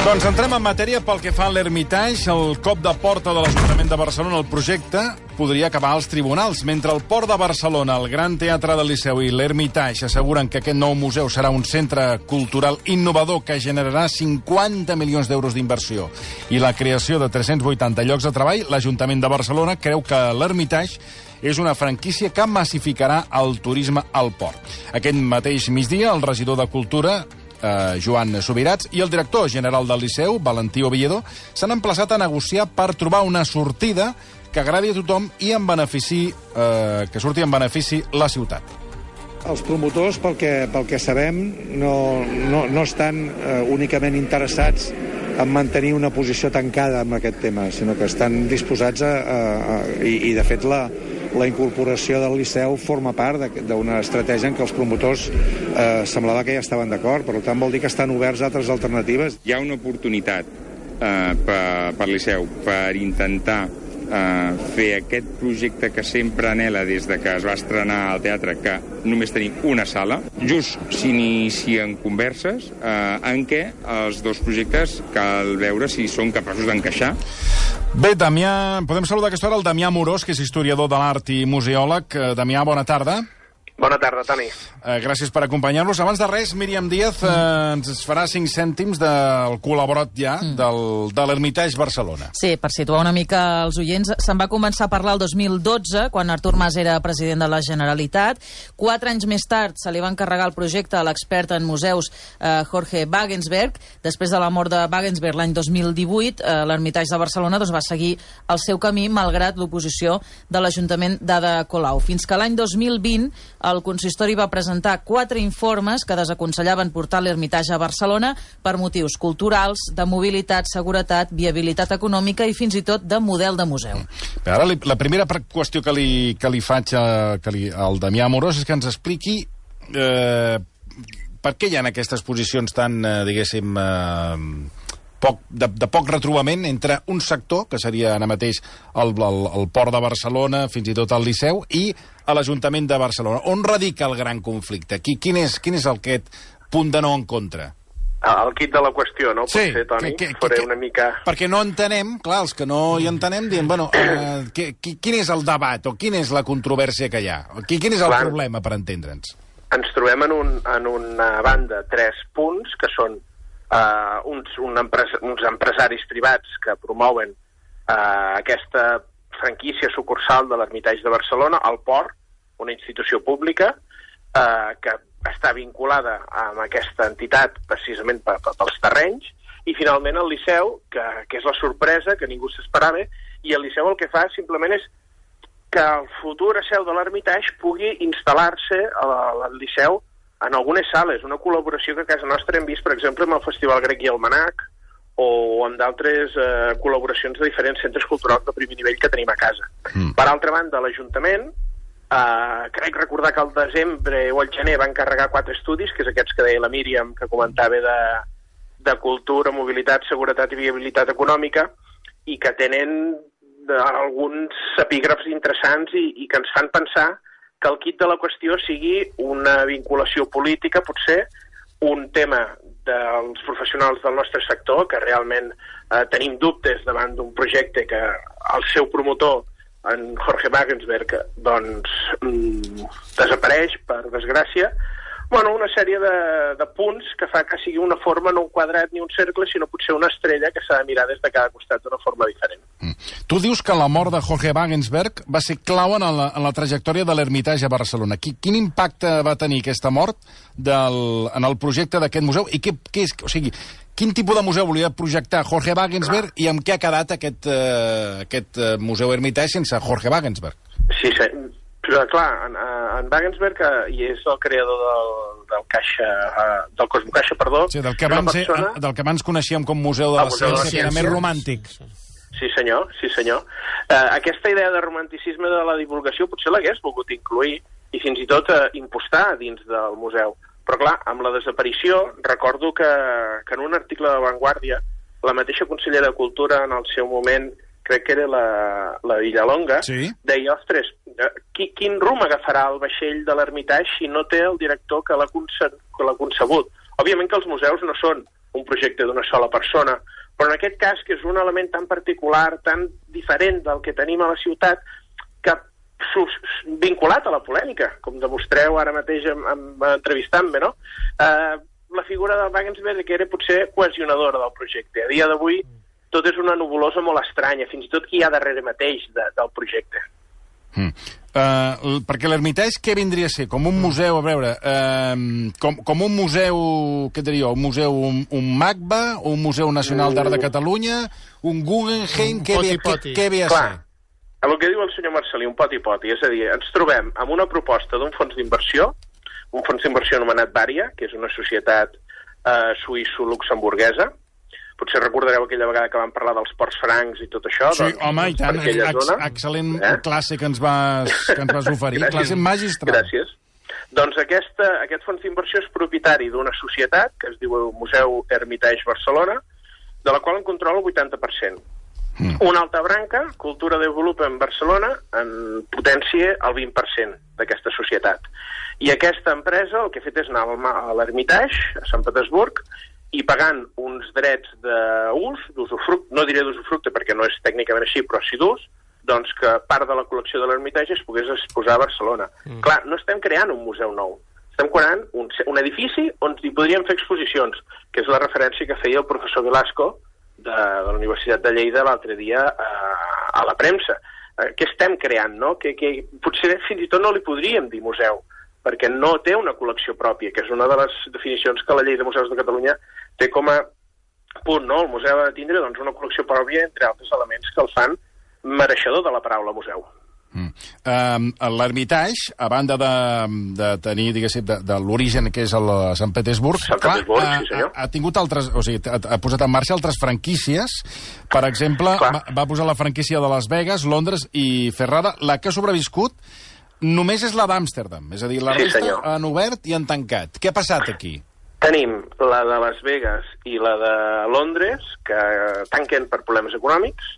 Doncs entrem en matèria pel que fa a l'Hermitage. El cop de porta de l'Ajuntament de Barcelona al projecte podria acabar als tribunals. Mentre el Port de Barcelona, el Gran Teatre del Liceu i l'Hermitage asseguren que aquest nou museu serà un centre cultural innovador que generarà 50 milions d'euros d'inversió i la creació de 380 llocs de treball, l'Ajuntament de Barcelona creu que l'Hermitage és una franquícia que massificarà el turisme al port. Aquest mateix migdia, el regidor de Cultura, eh, Joan Subirats, i el director general del Liceu, Valentí Oviedo, s'han emplaçat a negociar per trobar una sortida que agradi a tothom i en benefici, eh, que surti en benefici la ciutat. Els promotors, pel que, pel que sabem, no, no, no estan eh, únicament interessats en mantenir una posició tancada amb aquest tema, sinó que estan disposats a... a, a i, I, de fet, la, la incorporació del Liceu forma part d'una estratègia en què els promotors eh, semblava que ja estaven d'acord, per tant vol dir que estan oberts a altres alternatives. Hi ha una oportunitat eh, per, per Liceu per intentar eh, fer aquest projecte que sempre anela des de que es va estrenar al teatre, que només tenim una sala. Just s'inicien converses eh, en què els dos projectes cal veure si són capaços d'encaixar. Bé, Damià, podem saludar aquesta hora el Damià Morós, que és historiador de l'art i museòleg. Eh, Damià, bona tarda. Bona tarda, Toni. Eh, gràcies per acompanyar-nos. Abans de res, Míriam Díaz eh, ens farà 5 cèntims del col·laborat ja mm. del, de l'Ermitage Barcelona. Sí, per situar una mica els oients, se'n va començar a parlar el 2012, quan Artur Mas era president de la Generalitat. Quatre anys més tard se li va encarregar el projecte a l'expert en museus eh, Jorge Wagensberg. Després de la mort de Wagensberg l'any 2018, eh, l'Ermitage de Barcelona doncs, va seguir el seu camí, malgrat l'oposició de l'Ajuntament d'Ada Colau. Fins que l'any 2020 el consistori va presentar quatre informes que desaconsellaven portar l'Ermitage a Barcelona per motius culturals, de mobilitat, seguretat, viabilitat econòmica i fins i tot de model de museu. Però ara la primera qüestió que li, que li faig a, que li, al Damià Amorós és que ens expliqui eh, per què hi ha aquestes posicions tan, eh, diguéssim, eh, poc, de, de poc retrobament entre un sector, que seria ara mateix el, el, el Port de Barcelona, fins i tot el Liceu, i a l'Ajuntament de Barcelona. On radica el gran conflicte? Qui, quin, és, quin és el aquest punt de no en contra? El quid de la qüestió, no? Sí, Potser, Toni, que, que, faré que, una mica... Perquè no entenem, clar, els que no hi entenem, diem, bueno, eh, que, qui, quin és el debat o quina és la controvèrsia que hi ha? Quin, quin és el Clar. problema, per entendre'ns? Ens trobem en, un, en una banda tres punts, que són uh, uns, un empres uns empresaris privats que promouen uh, aquesta franquícia sucursal de l'Ermitage de Barcelona, al Port, una institució pública, uh, que està vinculada amb aquesta entitat precisament per, per, pels terrenys, i finalment el Liceu, que, que és la sorpresa, que ningú s'esperava, i el Liceu el que fa simplement és que el futur seu de l'Ermitage pugui instal·lar-se al Liceu en algunes sales, una col·laboració que a casa nostra hem vist, per exemple, amb el Festival Grec i el Manac, o amb d'altres eh, col·laboracions de diferents centres culturals de primer nivell que tenim a casa. Mm. Per altra banda, l'Ajuntament, eh, crec recordar que al desembre o al gener van carregar quatre estudis, que és aquests que deia la Míriam, que comentava de, de cultura, mobilitat, seguretat i viabilitat econòmica, i que tenen de, alguns epígrafs interessants i, i que ens fan pensar que el kit de la qüestió sigui una vinculació política, potser un tema dels professionals del nostre sector, que realment eh, tenim dubtes davant d'un projecte que el seu promotor, en Jorge Wagensberg, doncs mm, desapareix, per desgràcia, bueno, una sèrie de, de punts que fa que sigui una forma no un quadrat ni un cercle, sinó potser una estrella que s'ha de mirar des de cada costat d'una forma diferent. Mm. Tu dius que la mort de Jorge Wagensberg va ser clau en la, en la trajectòria de l'Ermitage a Barcelona. Qui, quin impacte va tenir aquesta mort del, en el projecte d'aquest museu? I què, què és, o sigui, quin tipus de museu volia projectar Jorge Wagensberg i amb què ha quedat aquest, uh, aquest uh, museu Hermitage sense Jorge Wagensberg? Sí, sí. Però, clar, en, en Wagensberg, eh, i és el creador del, del Caixa, eh, del Cosmocaixa, perdó, Sí, del que, abans, persona... del que abans coneixíem com Museu de Ah, la Museu de la Ciència, que era més Ciència. romàntic. Sí, senyor, sí, senyor. Uh, aquesta idea de romanticisme de la divulgació potser l'hagués volgut incluir i fins i tot uh, impostar dins del museu. Però, clar, amb la desaparició, recordo que, que en un article de Vanguardia, la mateixa consellera de Cultura en el seu moment, crec que era la, la Villalonga, Sí. deia, ostres, eh, qui, quin rum agafarà el vaixell de l'Ermitage si no té el director que l'ha conce concebut? Òbviament que els museus no són un projecte d'una sola persona, però en aquest cas, que és un element tan particular, tan diferent del que tenim a la ciutat, que sus, vinculat a la polèmica, com demostreu ara mateix entrevistant-me, no? Eh, la figura del Wagensberg que era potser cohesionadora del projecte. A dia d'avui tot és una nubulosa molt estranya, fins i tot qui hi ha darrere mateix de, del projecte. Mm. Uh, perquè l'Ermitage què vindria a ser? Com un museu, a veure, uh, com, com un museu, què diria, un museu, un, un MACBA, un Museu Nacional d'Art de Catalunya, un Guggenheim, Un què ve, què, poti-poti. què ve a Clar, ser? el que diu el senyor Marcelí, un poti-poti, és a dir, ens trobem amb una proposta d'un fons d'inversió, un fons d'inversió anomenat Vària, que és una societat eh, suïsso-luxemburguesa, potser recordareu aquella vegada que vam parlar dels ports francs i tot això. Sí, doncs, home, i tant, ex zona. excel·lent Eh? classe que ens vas, que ens vas oferir, classe magistral. Gràcies. Doncs aquesta, aquest fons d'inversió és propietari d'una societat que es diu Museu Hermitage Barcelona, de la qual en controla el 80%. Mm. Una altra branca, Cultura Development Barcelona, en potència el 20% d'aquesta societat. I aquesta empresa el que ha fet és anar a l'Hermitage, a Sant Petersburg, i pagant uns drets d'ús, d'usufructe, no diré d'usufructe perquè no és tècnicament així, però sí d'ús, doncs que part de la col·lecció de l'Hermitage es pogués exposar a Barcelona. Mm. Clar, no estem creant un museu nou, estem creant un, un edifici on hi podríem fer exposicions, que és la referència que feia el professor Velasco de, de la Universitat de Lleida l'altre dia a, a la premsa. Eh, què estem creant, no? Que, que potser fins i tot no li podríem dir museu, perquè no té una col·lecció pròpia, que és una de les definicions que la llei de museus de Catalunya té com a punt, no? El museu ha de tindre doncs, una col·lecció pròpia, entre altres elements que el fan mereixedor de la paraula museu. Mm. Uh, L'Ermitage, a banda de, de tenir, diguéssim, de, de l'origen que és el a Sant Petersburg, Sant Petersburg, ha, sí, senyor. ha, ha tingut altres, o sigui, ha, ha posat en marxa altres franquícies. Per exemple, Clar. va, va posar la franquícia de Las Vegas, Londres i Ferrara. La que ha sobreviscut només és la d'Amsterdam. És a dir, la Sí, resta senyor. han obert i han tancat. Què ha passat aquí? Tenim la de Las Vegas i la de Londres, que tanquen per problemes econòmics,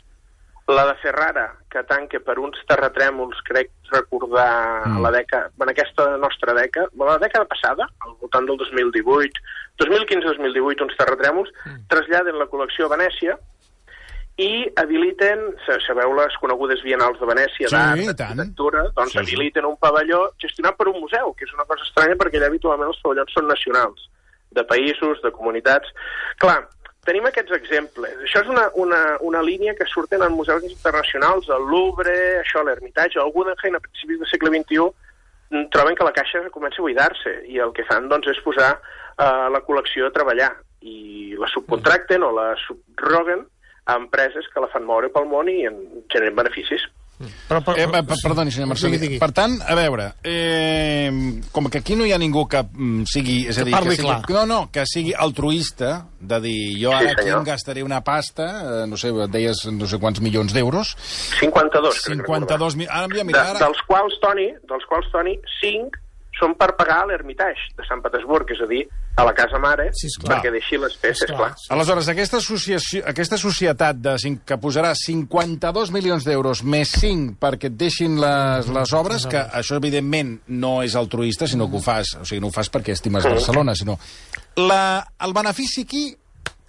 la de Ferrara, que tanca per uns terratrèmols, crec recordar mm. la dècada, en aquesta nostra dècada, la dècada passada, al voltant del 2018, 2015-2018, uns terratrèmols, mm. traslladen la col·lecció a Venècia i habiliten, sa- sabeu les conegudes bienals de Venècia, Sí, d'art, d'arquitectura, doncs Sí, sí. habiliten un pavelló gestionat per un museu, que és una cosa estranya perquè allà habitualment els pavellons són nacionals, de països, de comunitats... Clar, tenim aquests exemples. Això és una, una, una línia que surten en museus internacionals, el Louvre, això, l'Hermitage, el Guggenheim a principis del segle XXI, mm, troben que la caixa comença a buidar-se i el que fan doncs, és posar eh, la col·lecció a treballar i la subcontracten o la subroguen a empreses que la fan moure pel món i en generen beneficis. Però, però, Eh, per, perdoni, senyor Marcelí. Digui, digui. Per tant, a veure, eh, com que aquí no hi ha ningú que mm, sigui... És a Que dir, parli sigui, clar. No, no, que sigui altruista, de dir, jo Sí, ara aquí senyor. em gastaré una pasta, eh, no sé, deies no sé quants milions d'euros, 52, crec 52 mil... Ara, mira, De, mira, ara... dels quals, Toni, dels quals, Toni, 5 són per pagar l'Hermitage de Sant Petersburg, és a dir, a la casa mare, Sí, esclar. perquè deixi les peces, Esclar. clar. Aleshores, aquesta, associació, aquesta societat de, que posarà 52 milions d'euros més 5 perquè et deixin les, les obres, que això evidentment no és altruista, sinó que ho fas, o sigui, no ho fas perquè estimes Barcelona, sinó... La, el benefici aquí,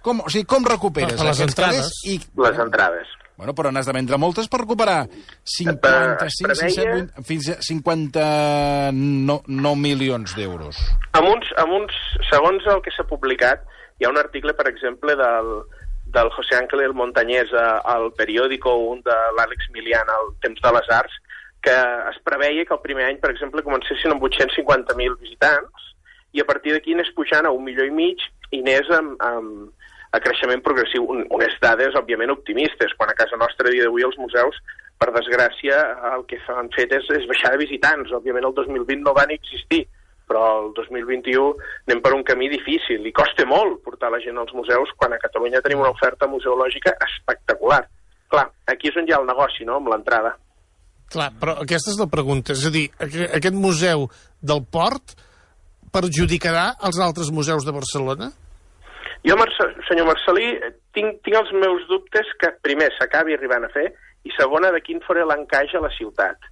com, o sigui, com recuperes Per- per les entrades. I, Les entrades. Bueno, però n'has de vendre moltes per recuperar 55, Es preveia- 57, fins a 59 milions d'euros. Amb uns, amb uns, segons el que s'ha publicat, hi ha un article, per exemple, del, del José Ángel Montañés a- al periòdico, un de l'Àlex Milian al Temps de les Arts, que es preveia que el primer any, per exemple, comencessin amb 850.000 visitants i a partir d'aquí anés pujant a un milió i mig i anés amb, amb a creixement progressiu. Un, unes dades, òbviament, optimistes, quan a casa nostra a dia d'avui els museus, per desgràcia, el que han fet és, és baixar de visitants. Òbviament el 2020 no van existir, però el 2021 anem per un camí difícil i costa molt portar la gent als museus quan a Catalunya tenim una oferta museològica espectacular. clar, aquí és on hi ha el negoci, no?, amb l'entrada. Clar, però aquesta és la pregunta. És a dir, aqu- aquest museu del port perjudicarà els altres museus de Barcelona? Jo, Marce senyor Marcelí, eh, tinc, tinc els meus dubtes que, primer, s'acabi arribant a fer, i segona, de quin farà l'encaix a la ciutat.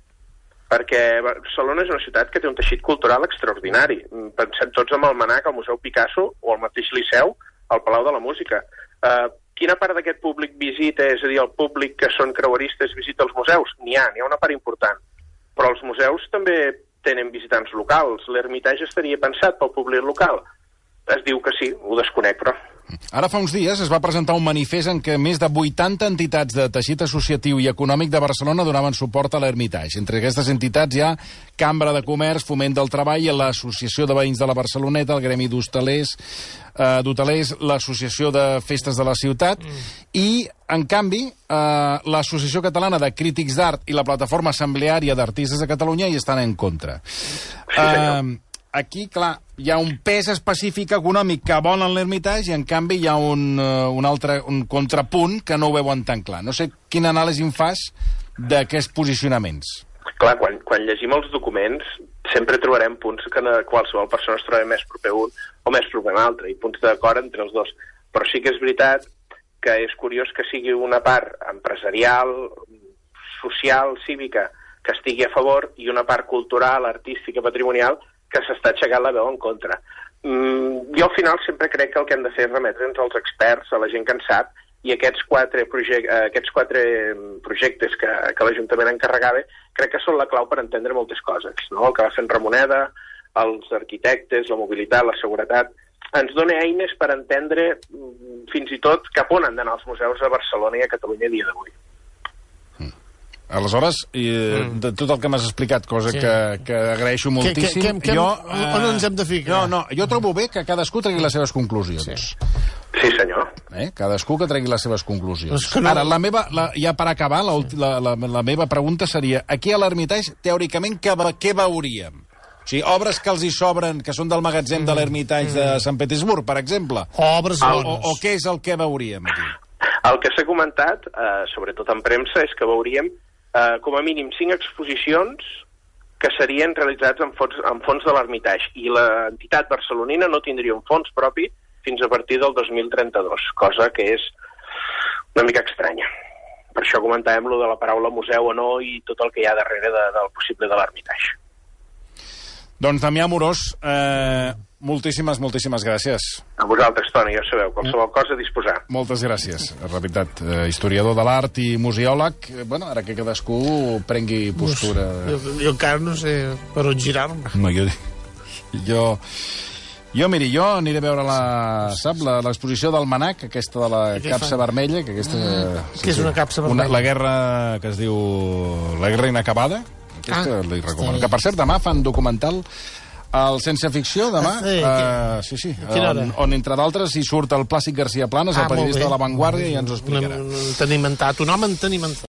Perquè Barcelona és una ciutat que té un teixit cultural extraordinari. Mm, Pensem tots en el Manac, al Museu Picasso, o al mateix Liceu, al Palau de la Música. Uh, quina part d'aquest públic visita, és a dir, el públic que són creueristes visita els museus? N'hi ha, n'hi ha una part important. Però els museus també tenen visitants locals. L'Ermitage estaria pensat pel públic local. Es diu que sí, ho desconec, però... Ara fa uns dies es va presentar un manifest en què més de 80 entitats de teixit associatiu i econòmic de Barcelona donaven suport a l'Ermitage. Entre aquestes entitats hi ha Cambra de Comerç, Foment del Treball, l'Associació de Veïns de la Barceloneta, el Gremi d'Hostalers, eh, d'Hotelers, l'Associació de Festes de la Ciutat i, en canvi, eh, l'Associació Catalana de Crítics d'Art i la Plataforma Assembleària d'Artistes de Catalunya hi estan en contra. senyor. Eh, aquí, clar, hi ha un pes específic econòmic que vol en l'Ermitage i, en canvi, hi ha un, uh, un altre un contrapunt que no ho veuen tan clar. No sé quin anàlisi em fas d'aquests posicionaments. Clar, quan, quan llegim els documents sempre trobarem punts que qualsevol persona es troba més proper un o més proper un altre, i punts d'acord entre els dos. Però sí que és veritat que és curiós que sigui una part empresarial, social, cívica, que estigui a favor, i una part cultural, artística, patrimonial, que s'està aixecant la veu en contra. Mm, jo al final sempre crec que el que hem de fer és remetre'ns als experts, a la gent que en sap, i aquests quatre, projec eh, aquests quatre mm, projectes que, que l'Ajuntament encarregava crec que són la clau per entendre moltes coses. No? El que va en Ramoneda, els arquitectes, la mobilitat, la seguretat, ens dona eines per entendre mm, fins i tot cap on han d'anar els museus a Barcelona i a Catalunya a dia d'avui. Aleshores, eh, de tot el que m'has explicat, cosa Sí. que, que agraeixo moltíssim... que- que- jo, on ens hem de ficar? No, no, jo trobo bé que cadascú tregui les seves conclusions. Sí. Sí, senyor. Eh? Cadascú que tregui les seves conclusions. Que no- Ara, la meva, la, ja per acabar, la, ulti- la, la, la meva pregunta seria, aquí a l'Ermitage, teòricament, què, què veuríem? O sigui, obres que els hi sobren, que són del magatzem de l'Ermitage de Sant Petersburg, per exemple? Obres O, o, o què és el que veuríem aquí? El que s'ha comentat, eh, sobretot en premsa, és que veuríem eh, com a mínim cinc exposicions que serien realitzats en fons, en fons de l'Ermitage i l'entitat barcelonina no tindria un fons propi fins a partir del 2032, cosa que és una mica estranya. Per això comentàvem lo de la paraula museu o no i tot el que hi ha darrere de, del possible de l'Ermitage. Doncs, Damià Morós, eh, moltíssimes, moltíssimes gràcies. A vosaltres, Toni, ja sabeu, qualsevol cosa a disposar. Moltes gràcies. La veritat, eh, historiador de l'art i museòleg, eh, bueno, ara que cadascú prengui postura... Jo, jo encara no sé per on girar-me. No, jo... Jo... Jo, miri, jo aniré a veure la, sap, l'exposició del Manac, aquesta de la capsa fan? vermella, que aquesta... què és una capsa Una, vermella? la guerra que es diu... La guerra inacabada. Aquesta Ah, li recomano. Que, per cert, demà fan documental al Sense Ficció, demà. Ah, sí, eh, sí, sí. On, on, entre d'altres, hi surt el Plàcid García Planes, Ah, el periodista de La Vanguardia, i ens ho explicarà. Un entenimentat, un home entenimentat.